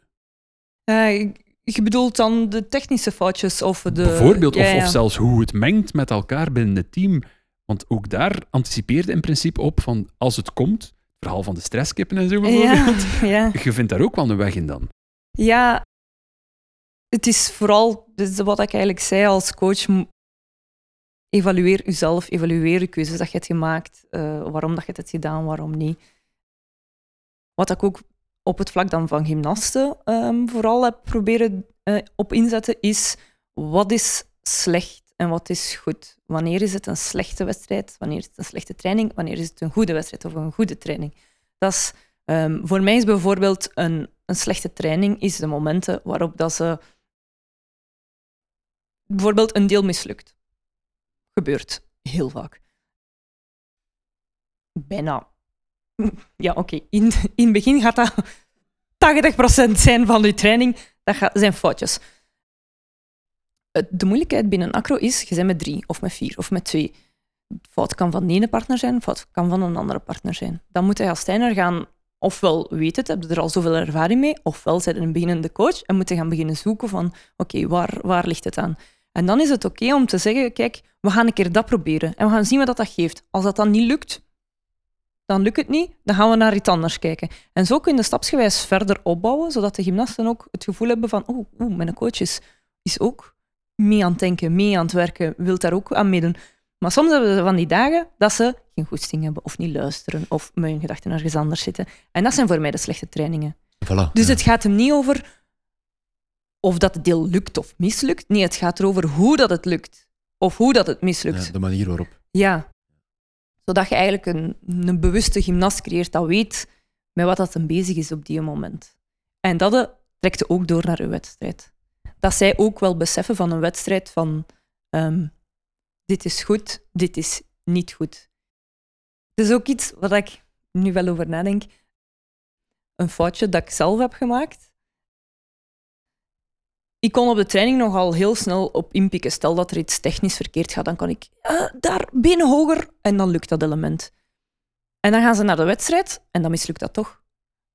Eh, je bedoelt dan de technische foutjes of de... Bijvoorbeeld, of, ja. of zelfs hoe het mengt met elkaar binnen het team. Want ook daar anticipeerde in principe op van als het komt, het verhaal van de stresskippen en zo Ja, bijvoorbeeld, ja. je vindt daar ook wel een weg in dan. ja, het is vooral dus wat ik eigenlijk zei als coach. Evalueer jezelf, evalueer je keuzes dat je hebt gemaakt, eh, waarom dat je het hebt gedaan, waarom niet. Wat ik ook op het vlak dan van gymnasten ehm, vooral heb proberen eh, op inzetten, is wat is slecht en wat is goed. Wanneer is het een slechte wedstrijd? Wanneer is het een slechte training? Wanneer is het een goede wedstrijd of een goede training? Dat is, ehm, voor mij is bijvoorbeeld een, een slechte training is de momenten waarop dat ze bijvoorbeeld een deel mislukt. Gebeurt heel vaak. Bijna. Ja, oké. In, in het begin gaat dat 80% zijn van je training. Dat gaat, zijn foutjes. Het- De moeilijkheid binnen acro is, je bent met drie, of met vier, of met twee. Fout kan van de ene partner zijn, fout kan van een andere partner zijn. Dan moet je als trainer gaan, ofwel weet het, heb je er al zoveel ervaring mee, ofwel zijn een beginnende coach en moet gaan beginnen zoeken van, oké, waar, waar ligt het aan? En dan is het oké om te zeggen, kijk, we gaan een keer dat proberen en we gaan zien wat dat geeft. Als dat dan niet lukt, dan lukt het niet, dan gaan we naar iets anders kijken. En zo kun je stapsgewijs verder opbouwen, zodat de gymnasten ook het gevoel hebben van, oh, oeh, mijn coach is, is ook mee aan het denken, mee aan het werken, wil daar ook aan meedoen. Maar soms hebben ze van die dagen dat ze geen goesting hebben, of niet luisteren, of met hun gedachten ergens anders zitten. En dat zijn voor mij de slechte trainingen. Voilà. Dus ja. het gaat hem niet over of dat het deel lukt of mislukt. Nee, het gaat erover hoe dat het lukt. Of hoe dat het mislukt. Ja, de manier waarop. Ja. Zodat je eigenlijk een, een bewuste gymnast creëert dat weet met wat dat bezig is op die moment. En dat eh, trekt ook door naar je wedstrijd. Dat zij ook wel beseffen van een wedstrijd van ehm, dit is goed, dit is niet goed. Het is ook iets wat ik nu wel over nadenk. Een foutje dat ik zelf heb gemaakt. Ik kon op de training nogal heel snel op inpikken. Stel dat er iets technisch verkeerd gaat, dan kan ik eh, daar benen hoger en dan lukt dat element. En dan gaan ze naar de wedstrijd en dan mislukt dat toch.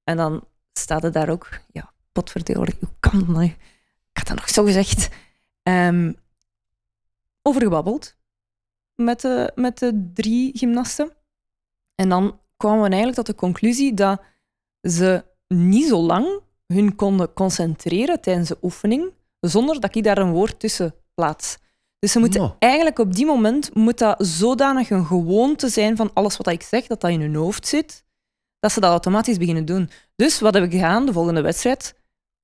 En dan staat het daar ook, ja, potverdorie, hoe kan dat nou? Ik had dat nog zo gezegd. Gebabbeld met de, met de drie gymnasten. En dan kwamen we eigenlijk tot de conclusie dat ze niet zo lang hun konden concentreren tijdens de oefening, zonder dat ik daar een woord tussen plaats. Dus ze moeten Nou. eigenlijk op die moment moet dat zodanig een gewoonte zijn van alles wat ik zeg, dat dat in hun hoofd zit, dat ze dat automatisch beginnen doen. Dus wat heb ik gedaan de volgende wedstrijd?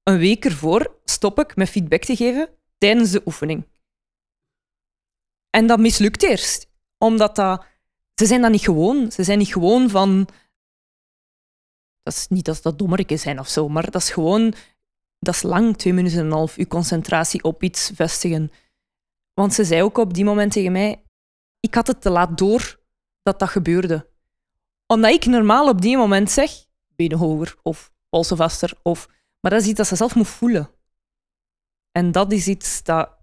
Een week ervoor stop ik met feedback te geven tijdens de oefening. En dat mislukt eerst, omdat dat, ze zijn dat niet gewoon. Ze zijn niet gewoon van... Dat is niet dat dat dommerken zijn of zo, maar dat is gewoon... Dat is lang, twee minuten en een half, je concentratie op iets vestigen. Want ze zei ook op die moment tegen mij, ik had het te laat door dat dat gebeurde. Omdat ik normaal op die moment zeg, benen hoger of polsen vaster, of... maar dat is iets dat ze zelf moet voelen. En dat is iets dat,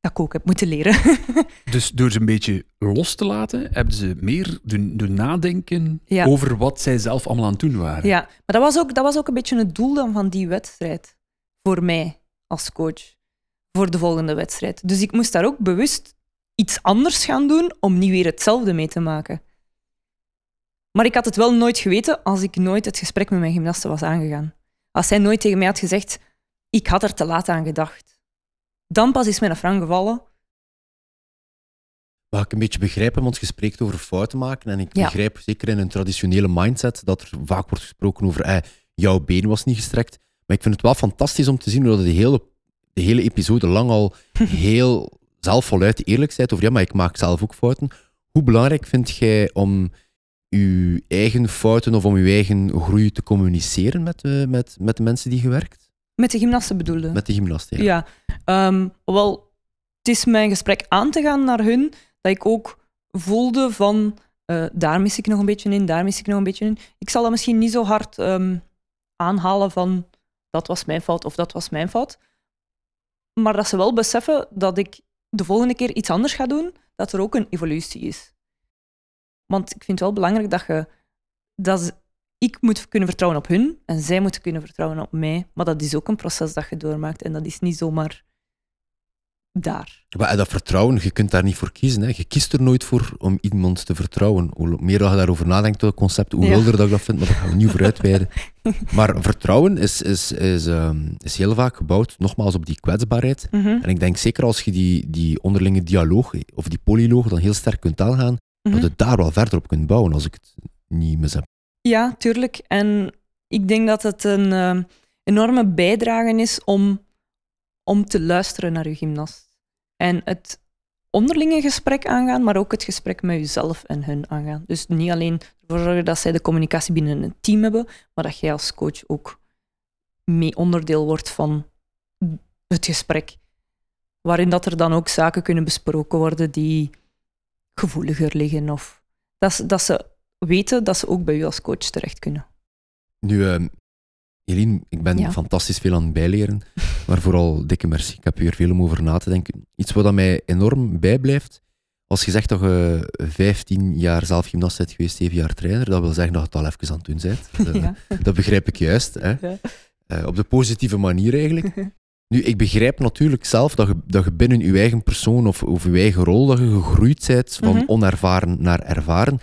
dat ik ook heb moeten leren. Dus door ze een beetje los te laten, hebben ze meer doen, doen nadenken Ja. over wat zij zelf allemaal aan het doen waren. Ja, maar dat was, ook, dat was ook een beetje het doel dan van die wedstrijd. Voor mij als coach. Voor de volgende wedstrijd. Dus ik moest daar ook bewust iets anders gaan doen om niet weer hetzelfde mee te maken. Maar ik had het wel nooit geweten als ik nooit het gesprek met mijn gymnaste was aangegaan. Als zij nooit tegen mij had gezegd, ik had er te laat aan gedacht. Dan pas is mijn frank gevallen. Wat ik een beetje begrijpen, want je spreekt over fouten maken. En ik Ja. begrijp zeker in een traditionele mindset dat er vaak wordt gesproken over eh, jouw been was niet gestrekt. Maar ik vind het wel fantastisch om te zien hoe dat de hele, de hele episode lang al heel zelf voluit eerlijk bent over ja, maar ik maak zelf ook fouten. Hoe belangrijk vind jij om je eigen fouten of om je eigen groei te communiceren met, eh, met, met de mensen die je werkt? Met de gymnaste bedoelde. Met de gymnasten, ja. Ja, ehm, wel, het is mijn gesprek aan te gaan naar hun dat ik ook voelde van eh, daar mis ik nog een beetje in, daar mis ik nog een beetje in. Ik zal dat misschien niet zo hard ehm, aanhalen van dat was mijn fout of dat was mijn fout. Maar dat ze wel beseffen dat ik de volgende keer iets anders ga doen, dat er ook een evolutie is. Want ik vind het wel belangrijk dat je... Dat ik moet kunnen vertrouwen op hun en zij moeten kunnen vertrouwen op mij. Maar dat is ook een proces dat je doormaakt en dat is niet zomaar daar. Maar dat vertrouwen, je kunt daar niet voor kiezen. Hè. Je kiest er nooit voor om iemand te vertrouwen. Hoe meer dat je daarover nadenkt, dat concept, hoe Ja. wilder dat ik dat vind, maar dat gaan we niet over uitweiden. Maar vertrouwen is, is, is, ehm, is heel vaak gebouwd, nogmaals, op die kwetsbaarheid. Mhm, En ik denk zeker als je die, die onderlinge dialoog, of die polyloog, dan heel sterk kunt aangaan, mhm. dat je daar wel verder op kunt bouwen, als ik het niet mis heb. Ja, tuurlijk. En ik denk dat het een eh, enorme bijdrage is om, om te luisteren naar je gymnast. En het onderlinge gesprek aangaan, maar ook het gesprek met jezelf en hun aangaan. Dus niet alleen ervoor zorgen dat zij de communicatie binnen een team hebben, maar dat jij als coach ook mee onderdeel wordt van het gesprek. Waarin dat er dan ook zaken kunnen besproken worden die gevoeliger liggen. Of dat, dat ze weten dat ze ook bij u als coach terecht kunnen. Nu, Eline, ik ben Ja. fantastisch veel aan het bijleren, maar vooral dikke merci. Ik heb hier veel om over na te denken. Iets wat mij enorm bijblijft, als je zegt dat je 15 jaar zelf gymnast bent geweest, 7 jaar trainer, dat wil zeggen dat je het al even aan het doen bent. Dat, Ja. dat begrijp ik juist. Hè? Ja. Eh, op de positieve manier eigenlijk. Nu, ik begrijp natuurlijk zelf dat je, dat je binnen je eigen persoon of, of je eigen rol, dat je gegroeid bent van Mhm. onervaren naar ervaren.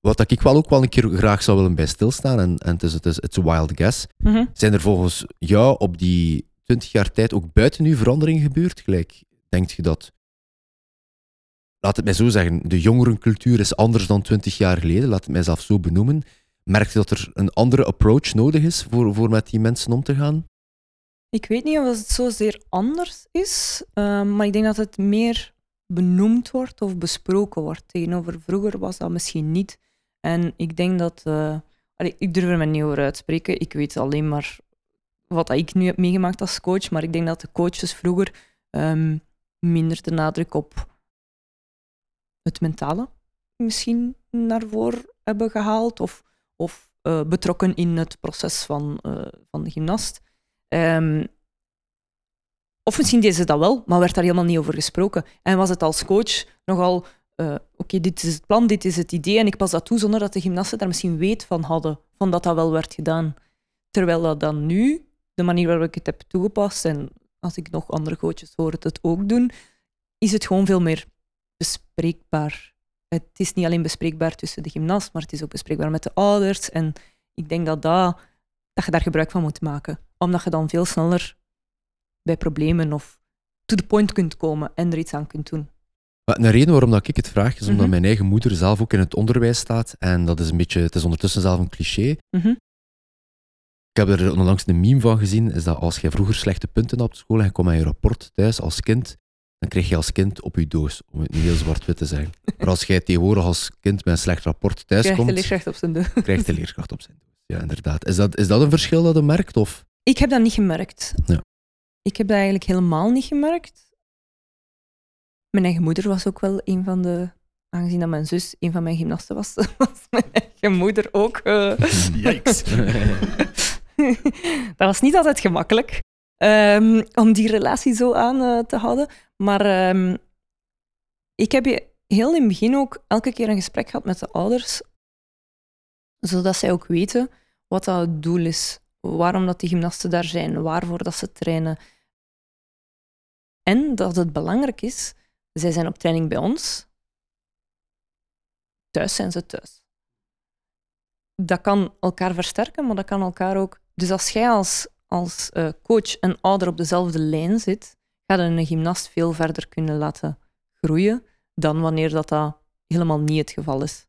Wat ik wel ook wel een keer graag zou willen bij stilstaan, en, en het is, het is wild guess, Mhm. zijn er volgens jou op die 20 jaar tijd ook buiten u veranderingen gebeurd? Gelijk, denkt je dat, laat het mij zo zeggen, de jongerencultuur is anders dan 20 jaar geleden, laat het mij zelf zo benoemen. Merk je dat er een andere approach nodig is voor, voor met die mensen om te gaan? Ik weet niet of het zozeer anders is, eh, maar ik denk dat het meer benoemd wordt of besproken wordt. Tegenover vroeger was dat misschien niet. En ik denk dat... eh, ik durf er me niet over uitspreken. Ik weet alleen maar wat ik nu heb meegemaakt als coach. Maar ik denk dat de coaches vroeger ehm, minder de nadruk op het mentale misschien naar voren hebben gehaald. Of, of eh, betrokken in het proces van, eh, van de gymnast. Ehm, of misschien deden ze dat wel, maar werd daar helemaal niet over gesproken. En was het als coach nogal, eh, oké, dit is het plan, dit is het idee, en ik pas dat toe zonder dat de gymnasten daar misschien weet van hadden, van dat dat wel werd gedaan. Terwijl dat dan nu, de manier waarop ik het heb toegepast, en als ik nog andere coaches hoor het, het ook doen, is het gewoon veel meer bespreekbaar. Het is niet alleen bespreekbaar tussen de gymnast, maar het is ook bespreekbaar met de ouders. En ik denk dat, dat, dat je daar gebruik van moet maken. Omdat je dan veel sneller bij problemen of to the point kunt komen en er iets aan kunt doen. Maar een reden waarom dat ik het vraag, is omdat Mhm. mijn eigen moeder zelf ook in het onderwijs staat. En dat is een beetje, het is ondertussen zelf een cliché. Mhm. Ik heb er onlangs een meme van gezien, is dat als jij vroeger slechte punten had op school en je kwam met je rapport thuis als kind, dan kreeg je als kind op je doos, om het niet heel zwart-wit te zeggen. Maar als jij tegenwoordig als kind met een slecht rapport thuis Krijgt de komt, leerkracht op zijn deur. krijgt de leerkracht op zijn doos. Ja, inderdaad. Is dat, is dat een verschil dat je merkt? Of? Ik heb dat niet gemerkt. Ja. Ik heb dat eigenlijk helemaal niet gemerkt. Mijn eigen moeder was ook wel een van de... Aangezien dat mijn zus een van mijn gymnasten was, was mijn eigen moeder ook... eh, Yikes. dat was niet altijd gemakkelijk ehm, om die relatie zo aan eh, te houden. Maar ehm, ik heb heel in het begin ook elke keer een gesprek gehad met de ouders, zodat zij ook weten wat dat het doel is, waarom dat die gymnasten daar zijn, waarvoor dat ze trainen. En dat het belangrijk is, zij zijn op training bij ons, thuis zijn ze thuis dat kan elkaar versterken, maar dat kan elkaar ook. Dus als jij als, als eh, coach en ouder op dezelfde lijn zit, ga je een gymnast veel verder kunnen laten groeien dan wanneer dat, dat helemaal niet het geval is.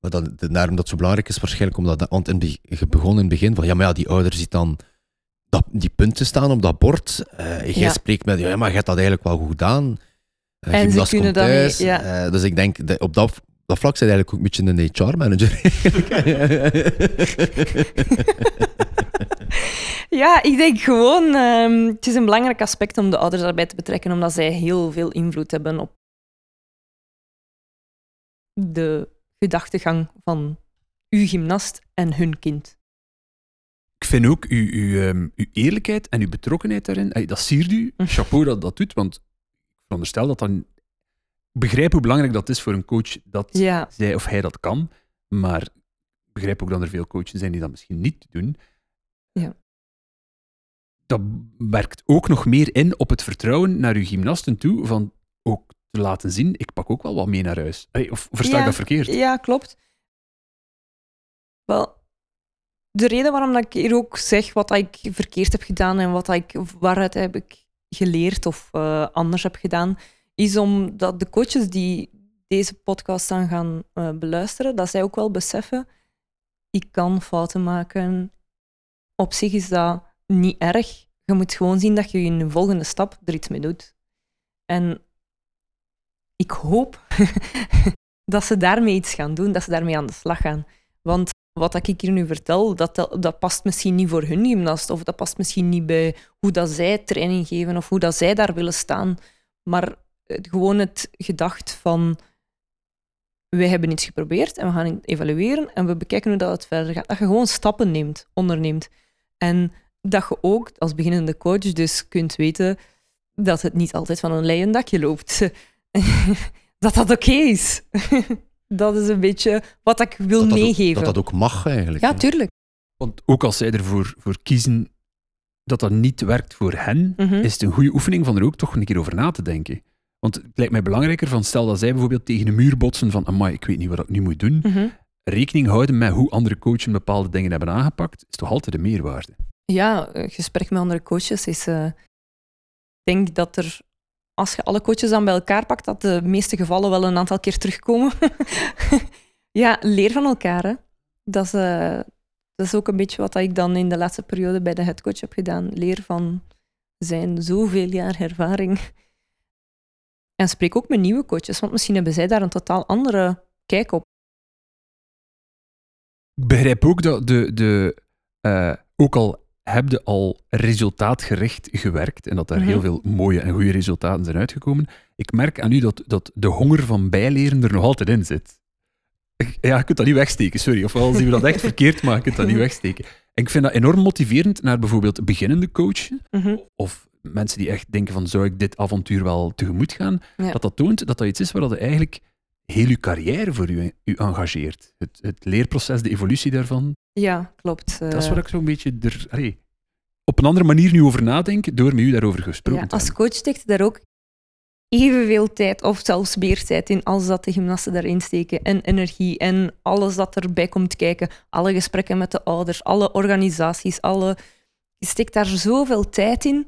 Maar daarom dat het zo belangrijk is, waarschijnlijk omdat, dat- want in, je begon in het begin van, ja, maar ja, die ouder ziet dan dat, die punten staan op dat bord. Eh jij Ja. spreekt met, ja, maar je hebt dat eigenlijk wel goed gedaan. Eh, En ze kunnen dat ja. Eh, dus ik denk, dat op dat, dat vlak zijn eigenlijk ook een beetje een HR-manager. Ja, ik denk gewoon, ehm, het is een belangrijk aspect om de ouders daarbij te betrekken, omdat zij heel veel invloed hebben op de gedachtegang van uw gymnast en hun kind. Ik vind ook uw, uw, ehm, uw eerlijkheid en uw betrokkenheid daarin, dat siert u. Hm. Chapeau dat dat doet, want veronderstel dat dan... Begrijp hoe belangrijk dat is voor een coach dat Ja, zij of hij dat kan, maar begrijp ook dat er veel coaches zijn die dat misschien niet doen. Ja. dat werkt ook nog meer in op het vertrouwen naar uw gymnasten toe, van ook te laten zien, ik pak ook wel wat mee naar huis. Allee, of versta ik dat verkeerd? Ja, klopt. Wel, de reden waarom dat ik hier ook zeg wat ik verkeerd heb gedaan en wat ik, waaruit heb ik geleerd of eh, anders heb gedaan, is omdat de coaches die deze podcast dan gaan eh, beluisteren, dat zij ook wel beseffen, ik kan fouten maken. Op zich is dat niet erg. Je moet gewoon zien dat je in de volgende stap er iets mee doet. En ik hoop dat ze daarmee iets gaan doen, dat ze daarmee aan de slag gaan. Want wat ik hier nu vertel, dat, dat, past misschien niet voor hun gymnast, of dat past misschien niet bij hoe dat zij training geven, of hoe dat zij daar willen staan. Maar eh, gewoon het gedacht van, wij hebben iets geprobeerd en we gaan het evalueren en we bekijken hoe dat het verder gaat. Dat je gewoon stappen neemt, onderneemt. En dat je ook als beginnende coach dus kunt weten dat het niet altijd van een leien dakje loopt. dat dat oké is. dat is een beetje wat ik wil dat dat, ook, meegeven. dat dat ook mag eigenlijk. Ja, hè. tuurlijk. Want ook als zij ervoor voor kiezen dat dat niet werkt voor hen, Mhm. is het een goede oefening van er ook toch een keer over na te denken. Want het lijkt mij belangrijker van, stel dat zij bijvoorbeeld tegen een muur botsen van, amai, ik weet niet wat ik nu moet doen. Mhm. Rekening houden met hoe andere coaches bepaalde dingen hebben aangepakt, is toch altijd een meerwaarde. Ja, een gesprek met andere coaches is. eh, ik denk dat er, als je alle coaches dan bij elkaar pakt, dat de meeste gevallen wel een aantal keer terugkomen. ja, leer van elkaar. Dat, is, eh, dat is ook een beetje wat ik dan in de laatste periode bij de headcoach heb gedaan. Leer van zijn zoveel jaar ervaring. En spreek ook met nieuwe coaches, want misschien hebben zij daar een totaal andere kijk op. Ik begrijp ook dat de, de eh, ook al heb je al resultaatgericht gewerkt en dat daar Mhm. heel veel mooie en goede resultaten zijn uitgekomen, ik merk aan u dat, dat de honger van bijleren er nog altijd in zit. Ja, je kunt dat niet wegsteken, sorry. Ofwel zien we dat echt verkeerd, maar je kunt dat niet wegsteken. En ik vind dat enorm motiverend naar bijvoorbeeld beginnende coaches Mhm. of mensen die echt denken van zou ik dit avontuur wel tegemoet gaan, Ja. dat dat toont dat dat iets is waar dat je eigenlijk heel je carrière voor u, u engageert. Het, het leerproces, de evolutie daarvan, Ja, klopt. dat is eh. waar ik zo'n beetje er, op een andere manier nu over nadenk, door met u daarover gesproken Ja, als coach steekt daar ook evenveel tijd, of zelfs meer tijd in, als dat de gymnasten daarin steken. En energie en alles dat erbij komt kijken. Alle gesprekken met de ouders, alle organisaties, alle... Je steekt daar zoveel tijd in.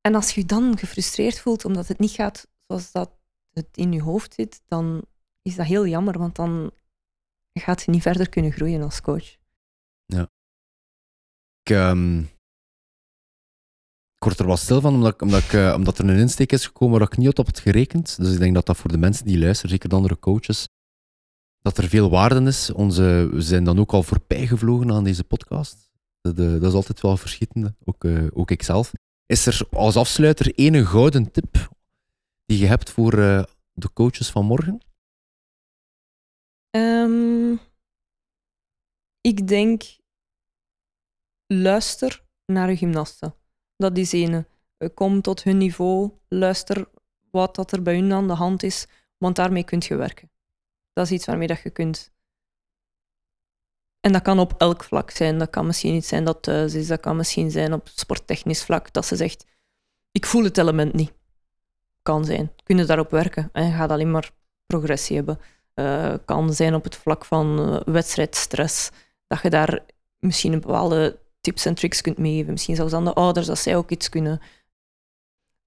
En als je je dan gefrustreerd voelt omdat het niet gaat zoals dat het in je hoofd zit, dan is dat heel jammer, want dan gaat je niet verder kunnen groeien als coach. Ik, ehm, ik word er wel stil van, omdat, omdat, eh, omdat er een insteek is gekomen waar ik niet op het gerekend. Dus ik denk dat dat voor de mensen die luisteren, zeker de andere coaches, dat er veel waarde is. Onze, we zijn dan ook al voorbij gevlogen aan deze podcast. Dat, eh, dat is altijd wel verschietende, ook, eh, ook ikzelf. Is er als afsluiter één gouden tip die je hebt voor eh, de coaches van morgen? Ehm, ik denk, luister naar je gymnasten. Dat is ene. Eh, Kom tot hun niveau, luister wat dat er bij hun aan de hand is, want daarmee kun je werken. Dat is iets waarmee dat je kunt. En dat kan op elk vlak zijn. Dat kan misschien iets zijn dat thuis is, dat kan misschien zijn op sporttechnisch vlak, dat ze zegt, ik voel het element niet. Kan zijn. Kun je daarop werken en je gaat alleen maar progressie hebben eh, kan zijn op het vlak van eh, wedstrijdstress. Dat je daar misschien een bepaalde tips en tricks kunt meegeven. Misschien zelfs aan de ouders, dat zij ook iets kunnen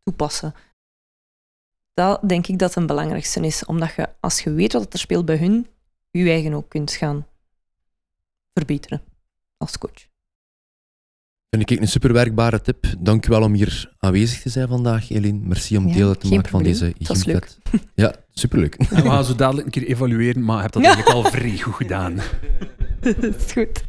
toepassen. Dat denk ik dat het belangrijkste is. Omdat je, als je weet wat er speelt bij hun, je eigen ook kunt gaan verbeteren als coach. Vind ik een super werkbare tip. Dank u wel om hier aanwezig te zijn vandaag, Eline. Merci om Ja, deel te maken van deze. Gymfit. Ja, superleuk. En we gaan zo dadelijk een keer evalueren, maar je hebt dat eigenlijk al vrij goed gedaan. dat is goed.